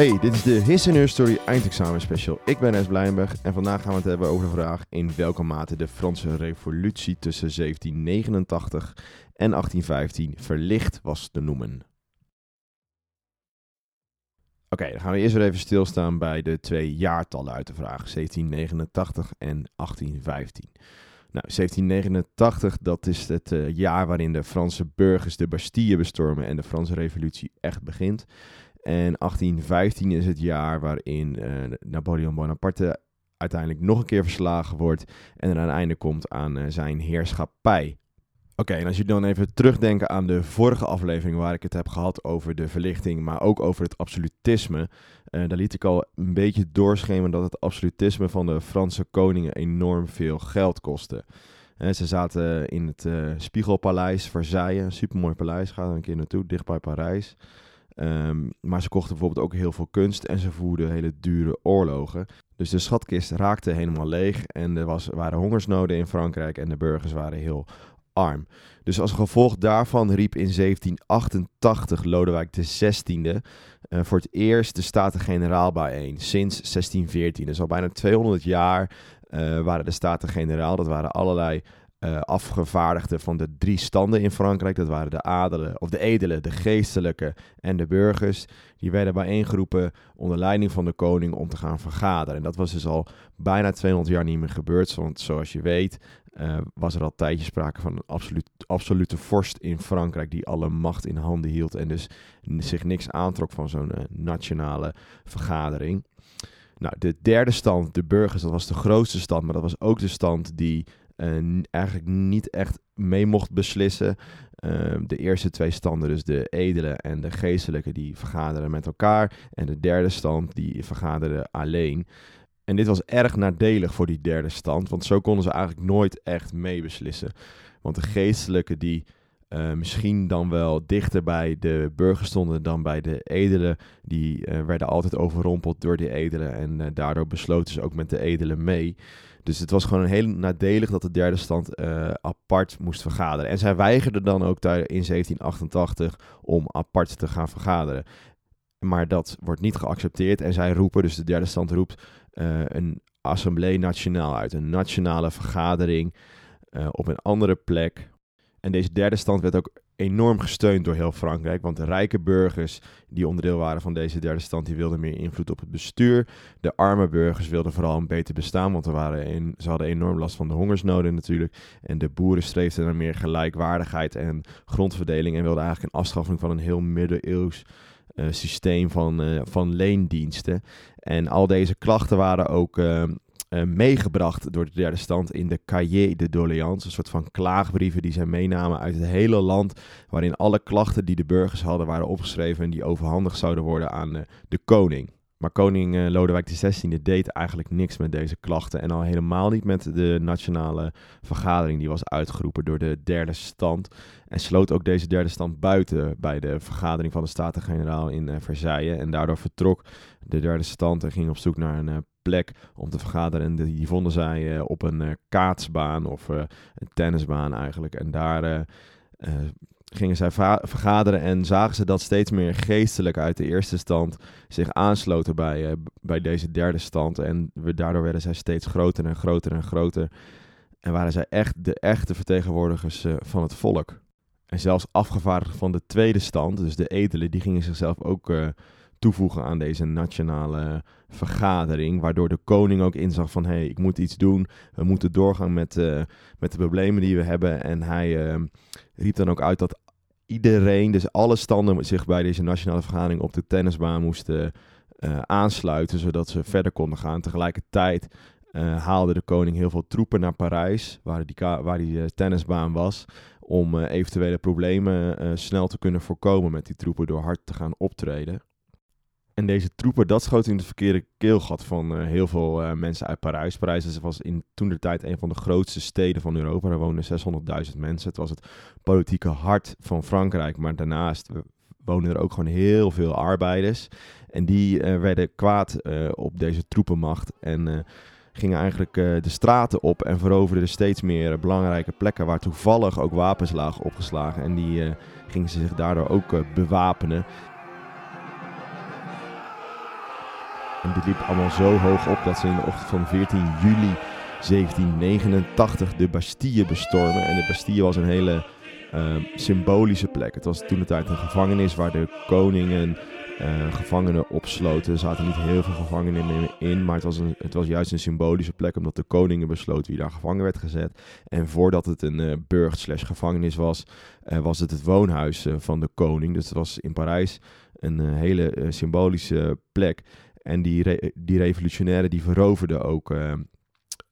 Hey, dit is de His and Her Story eindexamen special. Ik ben Es Blijnberg en vandaag gaan we het hebben over de vraag in welke mate de Franse revolutie tussen 1789 en 1815 verlicht was te noemen. Oké, dan gaan we eerst weer even stilstaan bij de twee jaartallen uit de vraag, 1789 en 1815. Nou, 1789, dat is het uh, jaar waarin de Franse burgers de Bastille bestormen en de Franse revolutie echt begint. En 1815 is het jaar waarin uh, Napoleon Bonaparte uiteindelijk nog een keer verslagen wordt en er een einde komt aan uh, zijn heerschappij. Oké, en als je dan even terugdenken aan de vorige aflevering waar ik het heb gehad over de verlichting, maar ook over het absolutisme, uh, daar liet ik al een beetje doorschemeren dat het absolutisme van de Franse koningen enorm veel geld kostte. Ze zaten in het uh, Spiegelpaleis Versailles, een supermooi paleis, ga er een keer naartoe, dicht bij Parijs. Um, maar ze kochten bijvoorbeeld ook heel veel kunst en ze voerden hele dure oorlogen. Dus de schatkist raakte helemaal leeg en er was, waren hongersnoden in Frankrijk en de burgers waren heel arm. Dus als gevolg daarvan riep in 1788 Lodewijk XVI uh, voor het eerst de Staten-Generaal bijeen, sinds 1614. Dus al bijna 200 jaar uh, waren de Staten-Generaal, dat waren allerlei uh, afgevaardigden van de drie standen in Frankrijk. Dat waren de adelen, of de edelen, de geestelijke en de burgers. Die werden bijeengeroepen onder leiding van de koning om te gaan vergaderen. En dat was dus al bijna 200 jaar niet meer gebeurd. Want zoals je weet uh, was er al tijdje sprake van een absoluut, absolute vorst in Frankrijk die alle macht in handen hield en dus zich niks aantrok van zo'n uh, nationale vergadering. Nou, de derde stand, de burgers, dat was de grootste stand, maar dat was ook de stand die uh, eigenlijk niet echt mee mocht beslissen. Uh, de eerste twee standen, dus de edele en de geestelijke, die vergaderen met elkaar. En de derde stand, die vergaderde alleen. En dit was erg nadelig voor die derde stand, want zo konden ze eigenlijk nooit echt meebeslissen. Want de geestelijke die uh, misschien dan wel dichter bij de burgers stonden dan bij de edelen, die uh, werden altijd overrompeld door die edelen en daardoor besloten ze ook met de edelen mee. Dus het was gewoon heel nadelig dat de derde stand apart moest vergaderen. En zij weigerden dan ook daar in 1788 om apart te gaan vergaderen. Maar dat wordt niet geaccepteerd en zij roepen, dus de derde stand roept, uh, een Assemblée Nationaal uit. Een nationale vergadering uh, op een andere plek. En deze derde stand werd ook enorm gesteund door heel Frankrijk. Want de rijke burgers die onderdeel waren van deze derde stand, die wilden meer invloed op het bestuur. De arme burgers wilden vooral een beter bestaan, want er waren ze hadden enorm last van de hongersnoden natuurlijk. En de boeren streefden naar meer gelijkwaardigheid en grondverdeling en wilden eigenlijk een afschaffing van een heel middeleeuws uh, systeem van, uh, van leendiensten. En al deze klachten waren ook uh, meegebracht door de derde stand in de Cahiers de Doléances, een soort van klaagbrieven die zij meenamen uit het hele land, waarin alle klachten die de burgers hadden waren opgeschreven en die overhandigd zouden worden aan de koning. Maar koning uh, Lodewijk XVI deed eigenlijk niks met deze klachten. En al helemaal niet met de nationale vergadering die was uitgeroepen door de derde stand. En sloot ook deze derde stand buiten bij de vergadering van de Staten-Generaal in uh, Versailles. En daardoor vertrok de derde stand en ging op zoek naar een uh, plek om te vergaderen. En die vonden zij op een kaatsbaan of een tennisbaan eigenlijk. En daar gingen zij vergaderen en zagen ze dat steeds meer geestelijk uit de eerste stand zich aansloten bij, bij deze derde stand. En we, daardoor werden zij steeds groter en groter en groter. En waren zij echt de echte vertegenwoordigers van het volk. En zelfs afgevaardigd van de tweede stand, dus de edelen, die gingen zichzelf ook toevoegen aan deze nationale vergadering. Waardoor de koning ook inzag van, hé, hey, ik moet iets doen. We moeten doorgaan met, uh, met de problemen die we hebben. En hij uh, riep dan ook uit dat iedereen, dus alle standen zich bij deze nationale vergadering op de tennisbaan moesten uh, aansluiten. Zodat ze verder konden gaan. Tegelijkertijd haalde de koning heel veel troepen naar Parijs, waar die, waar die tennisbaan was om eventuele problemen snel te kunnen voorkomen met die troepen door hard te gaan optreden. En deze troepen, dat schoot in het verkeerde keelgat van uh, heel veel uh, mensen uit Parijs. Parijs was in toen de tijd een van de grootste steden van Europa. Er woonden 600.000 mensen. Het was het politieke hart van Frankrijk. Maar daarnaast woonden er ook gewoon heel veel arbeiders. En die werden kwaad op deze troepenmacht. En gingen eigenlijk de straten op en veroverden steeds meer belangrijke plekken waar toevallig ook wapens lagen opgeslagen. En die gingen ze zich daardoor ook bewapenen. En dit liep allemaal zo hoog op dat ze in de ochtend van 14 juli 1789 de Bastille bestormen. En de Bastille was een hele uh, symbolische plek. Het was toen de tijd een gevangenis waar de koningen uh, gevangenen opsloten. Er zaten niet heel veel gevangenen in, maar het was, het was juist een symbolische plek omdat de koningen besloten wie daar gevangen werd gezet. En voordat het een uh, burcht slash gevangenis was, uh, was het het woonhuis van de koning. Dus het was in Parijs een hele symbolische plek. En die, die revolutionairen die veroverden ook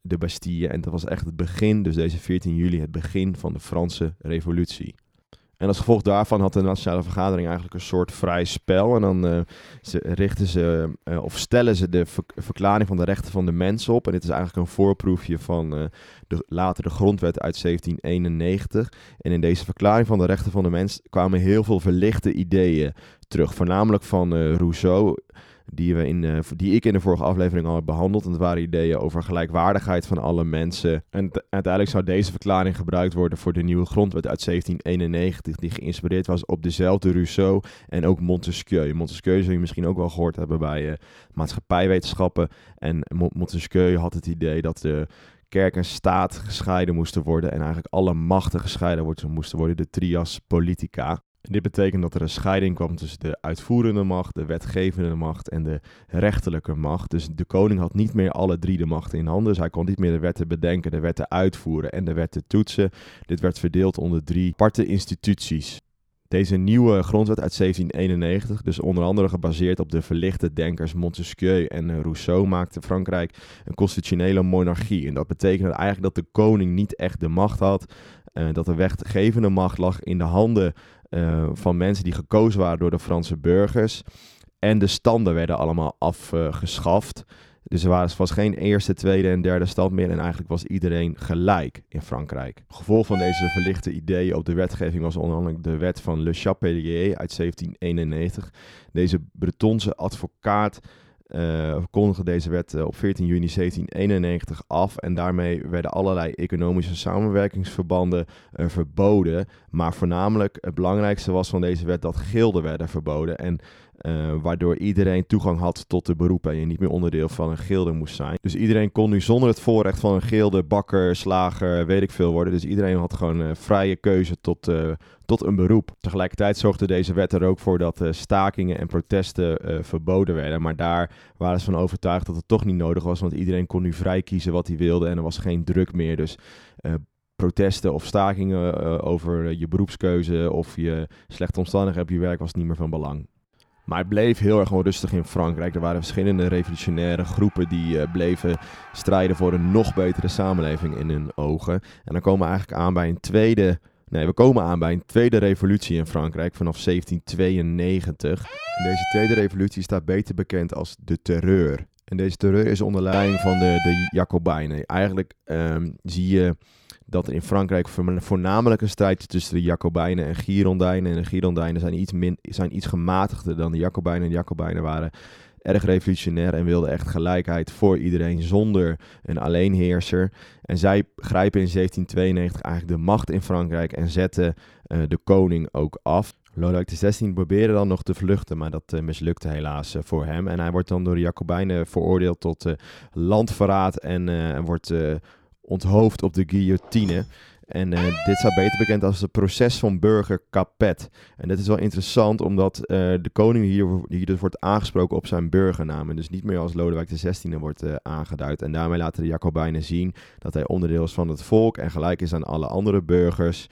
de Bastille. En dat was echt het begin, dus deze 14 juli, het begin van de Franse revolutie. En als gevolg daarvan had de Nationale Vergadering eigenlijk een soort vrij spel. En dan ze, richten ze, uh, of stellen ze de verklaring van de rechten van de mens op. En dit is eigenlijk een voorproefje van uh, de, later de grondwet uit 1791. En in deze verklaring van de rechten van de mens kwamen heel veel verlichte ideeën terug. Voornamelijk van Rousseau die, we in, uh, die ik in de vorige aflevering al heb behandeld. En dat waren ideeën over gelijkwaardigheid van alle mensen. En uiteindelijk zou deze verklaring gebruikt worden voor de nieuwe grondwet uit 1791, die geïnspireerd was op dezelfde Rousseau en ook Montesquieu. Montesquieu zul je misschien ook wel gehoord hebben bij uh, maatschappijwetenschappen. En Montesquieu had het idee dat de kerk en staat gescheiden moesten worden en eigenlijk alle machten gescheiden moesten worden, de trias politica. Dit betekent dat er een scheiding kwam tussen de uitvoerende macht, de wetgevende macht en de rechterlijke macht. Dus de koning had niet meer alle drie de machten in handen. Dus hij kon niet meer de wetten bedenken, de wetten uitvoeren en de wetten toetsen. Dit werd verdeeld onder drie aparte instituties. Deze nieuwe grondwet uit 1791, dus onder andere gebaseerd op de verlichte denkers Montesquieu en Rousseau, maakte Frankrijk een constitutionele monarchie. En dat betekende eigenlijk dat de koning niet echt de macht had, uh, dat de wetgevende macht lag in de handen uh, van mensen die gekozen waren door de Franse burgers. En de standen werden allemaal afgeschaft. dus er was, was geen eerste, tweede en derde stand meer. En eigenlijk was iedereen gelijk in Frankrijk. Gevolg van deze verlichte ideeën op de wetgeving was onder andere de wet van Le Chapelier uit 1791. Deze Bretonse advocaat uh, kondigde deze wet uh, op 14 juni 1791 af. En daarmee werden allerlei economische samenwerkingsverbanden uh, verboden. Maar voornamelijk het belangrijkste was van deze wet dat gilden werden verboden. En waardoor iedereen toegang had tot de beroepen en je niet meer onderdeel van een gilde moest zijn. Dus iedereen kon nu zonder het voorrecht van een gilde, bakker, slager, weet ik veel worden. Dus iedereen had gewoon vrije keuze tot, tot een beroep. Tegelijkertijd zorgde deze wet er ook voor dat stakingen en protesten verboden werden. Maar daar waren ze van overtuigd dat het toch niet nodig was, want iedereen kon nu vrij kiezen wat hij wilde en er was geen druk meer. Dus protesten of stakingen over je beroepskeuze of je slechte omstandigheden op je werk was niet meer van belang. Maar het bleef heel erg onrustig in Frankrijk. Er waren verschillende revolutionaire groepen die uh, bleven strijden voor een nog betere samenleving in hun ogen. En dan komen we eigenlijk aan bij een tweede Nee, we komen aan bij een tweede revolutie in Frankrijk vanaf 1792. En deze tweede revolutie staat beter bekend als de terreur. En deze terreur is onder leiding van de, de Jacobijnen. Eigenlijk um, zie je dat er in Frankrijk voornamelijk een strijd tussen de Jacobijnen en Girondijnen. En de Girondijnen zijn iets, min, zijn iets gematigder dan de Jacobijnen. De Jacobijnen waren erg revolutionair en wilde echt gelijkheid voor iedereen zonder een alleenheerser. En zij grijpen in 1792 eigenlijk de macht in Frankrijk en zetten uh, de koning ook af. Lodewijk XVI probeerde dan nog te vluchten, maar dat uh, mislukte helaas uh, voor hem. En hij wordt dan door de Jacobijnen veroordeeld tot landverraad en wordt onthoofd op de guillotine. En uh, dit staat beter bekend als het proces van burger Capet. En dit is wel interessant, omdat uh, de koning hier, hier dus wordt aangesproken op zijn burgernaam. En dus niet meer als Lodewijk XVI wordt uh, aangeduid. En daarmee laten de Jacobijnen zien dat hij onderdeel is van het volk en gelijk is aan alle andere burgers.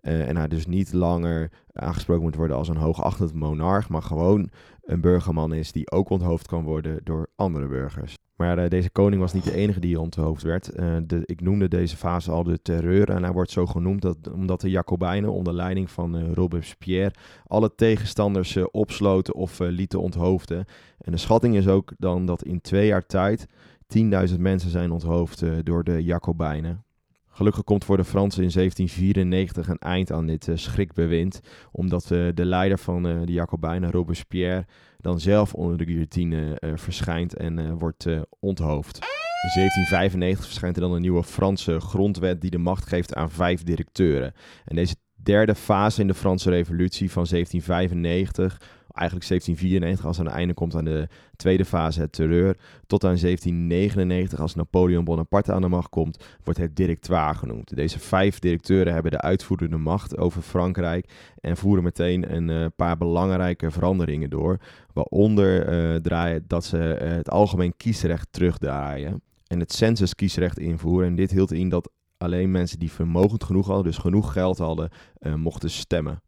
en hij dus niet langer aangesproken moet worden als een hoogachtend monarch, maar gewoon een burgerman is die ook onthoofd kan worden door andere burgers. Maar uh, deze koning was niet de enige die onthoofd werd. Uh, de, ik noemde deze fase al de terreur. En hij wordt zo genoemd dat, omdat de Jacobijnen onder leiding van uh, Robespierre alle tegenstanders opsloten of lieten onthoofden. En de schatting is ook dan dat in twee jaar tijd 10.000 mensen zijn onthoofd door de Jacobijnen. Gelukkig komt voor de Fransen in 1794 een eind aan dit schrikbewind, omdat de leider van de Jacobijnen, Robespierre, dan zelf onder de guillotine verschijnt en wordt onthoofd. In 1795 verschijnt er dan een nieuwe Franse grondwet die de macht geeft aan vijf directeuren. En deze derde fase in de Franse Revolutie van 1795, eigenlijk 1794 als aan het einde komt aan de tweede fase het terreur, tot aan 1799 als Napoleon Bonaparte aan de macht komt, wordt het directoire genoemd. Deze vijf directeuren hebben de uitvoerende macht over Frankrijk en voeren meteen een uh, paar belangrijke veranderingen door, waaronder uh, draaien dat ze het algemeen kiesrecht terugdraaien en het census kiesrecht invoeren. En dit hield in dat alleen mensen die vermogend genoeg hadden, dus genoeg geld hadden, mochten stemmen.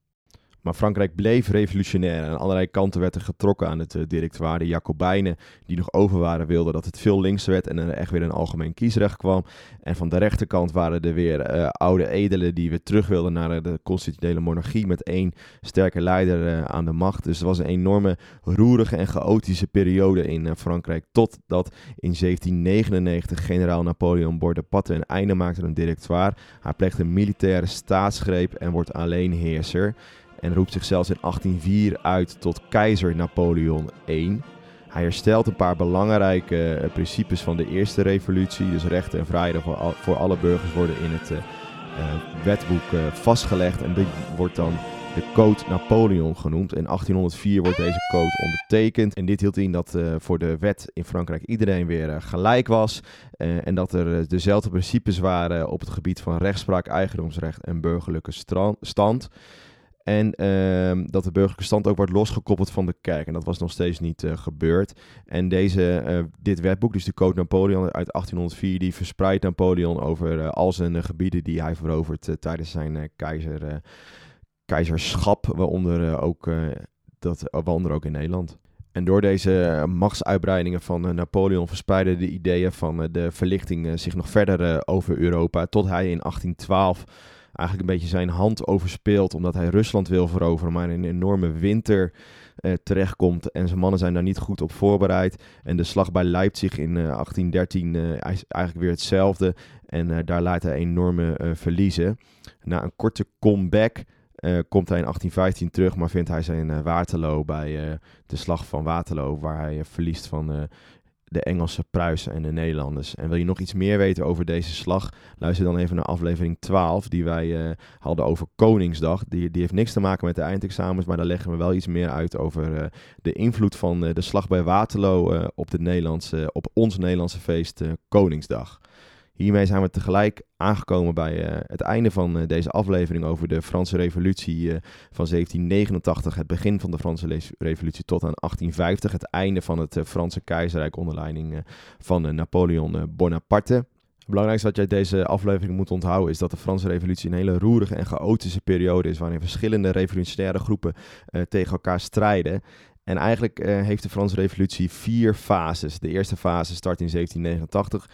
Maar Frankrijk bleef revolutionair. Aan allerlei kanten werd er getrokken aan het uh, directoire. De Jacobijnen, die nog over waren, wilden dat het veel linkser werd en er echt weer een algemeen kiesrecht kwam. En van de rechterkant waren er weer uh, oude edelen die weer terug wilden naar de constitutionele monarchie met één sterke leider aan de macht. Dus het was een enorme roerige en chaotische periode in Frankrijk. Totdat in 1799 generaal Napoleon Bonaparte een einde maakte aan het directoire. Hij pleegt een militaire staatsgreep en wordt alleen heerser en roept zichzelf in 1804 uit tot keizer Napoleon I. Hij herstelt een paar belangrijke uh, principes van de eerste revolutie. Dus rechten en vrijheden voor, al, voor alle burgers worden in het uh, uh, wetboek vastgelegd. En dit wordt dan de Code Napoleon genoemd. In 1804 wordt deze code ondertekend. En dit hield in dat voor de wet in Frankrijk iedereen weer gelijk was. en dat er dezelfde principes waren op het gebied van rechtspraak, eigendomsrecht en burgerlijke stand. En uh, dat de burgerlijke stand ook wordt losgekoppeld van de kerk. En dat was nog steeds niet uh, gebeurd. En deze, uh, dit wetboek, dus de Code Napoleon uit 1804, die verspreidt Napoleon over uh, al zijn gebieden die hij verovert tijdens zijn keizer, keizerschap. Waaronder, ook, dat, waaronder ook in Nederland. En door deze machtsuitbreidingen van Napoleon verspreidden de ideeën van de verlichting zich nog verder over Europa. Tot hij in 1812 eigenlijk een beetje zijn hand overspeelt. Omdat hij Rusland wil veroveren, maar in een enorme winter uh, terechtkomt. En zijn mannen zijn daar niet goed op voorbereid. En de slag bij Leipzig in uh, 1813 uh, is eigenlijk weer hetzelfde. En daar laat hij enorme verliezen. Na een korte comeback komt hij in 1815 terug, maar vindt hij zijn Waterloo bij de slag van Waterloo, waar hij verliest van de Engelse Pruisen en de Nederlanders. En wil je nog iets meer weten over deze slag? Luister dan even naar aflevering 12, die wij uh, hadden over Koningsdag. Die, die heeft niks te maken met de eindexamens, maar daar leggen we wel iets meer uit over uh, de invloed van uh, de slag bij Waterloo op, de Nederlandse, op ons Nederlandse feest Koningsdag. Hiermee zijn we tegelijk aangekomen bij uh, het einde van uh, deze aflevering over de Franse Revolutie uh, van 1789. Het begin van de Franse Revolutie tot aan 1850. Het einde van het Franse keizerrijk onder leiding van Napoleon Bonaparte. Het belangrijkste wat je uit deze aflevering moet onthouden is dat de Franse Revolutie een hele roerige en chaotische periode is. Waarin verschillende revolutionaire groepen tegen elkaar strijden. En eigenlijk heeft de Franse Revolutie vier fases. De eerste fase start in 1789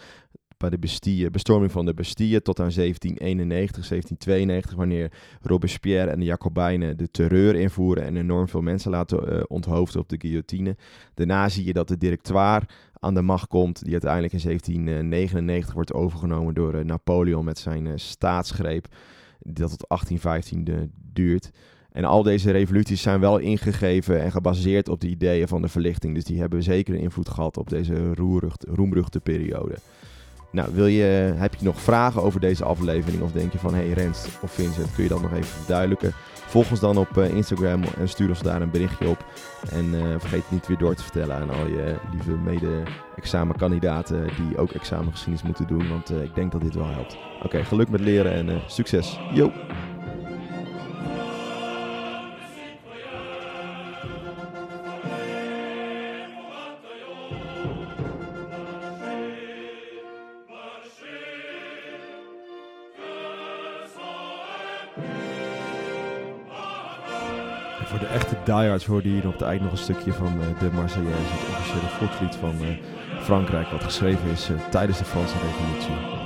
bij de Bastille, bestorming van de Bastille tot aan 1791, 1792, wanneer Robespierre en de Jacobijnen de terreur invoeren en enorm veel mensen laten uh, onthoofden op de guillotine. Daarna zie je dat de directoire aan de macht komt, die uiteindelijk in 1799 wordt overgenomen door uh, Napoleon met zijn uh, staatsgreep, dat tot 1815 duurt. En al deze revoluties zijn wel ingegeven en gebaseerd op de ideeën van de verlichting. Dus die hebben zeker een invloed gehad op deze roemruchte periode. Nou, wil je, heb je nog vragen over deze aflevering? Of denk je van, hey Rens of Vincent, kun je dat nog even verduidelijken? Volg ons dan op uh, Instagram en stuur ons daar een berichtje op. En uh, vergeet niet weer door te vertellen aan al je lieve mede-examenkandidaten die ook examengeschiedenis moeten doen. Want uh, ik denk dat dit wel helpt. Oké, geluk met leren en succes. Yo! Voor de echte diehards hoorde hier op het eind nog een stukje van uh, de Marseillaise, het officiële volkslied van uh, Frankrijk, wat geschreven is uh, tijdens de Franse Revolutie.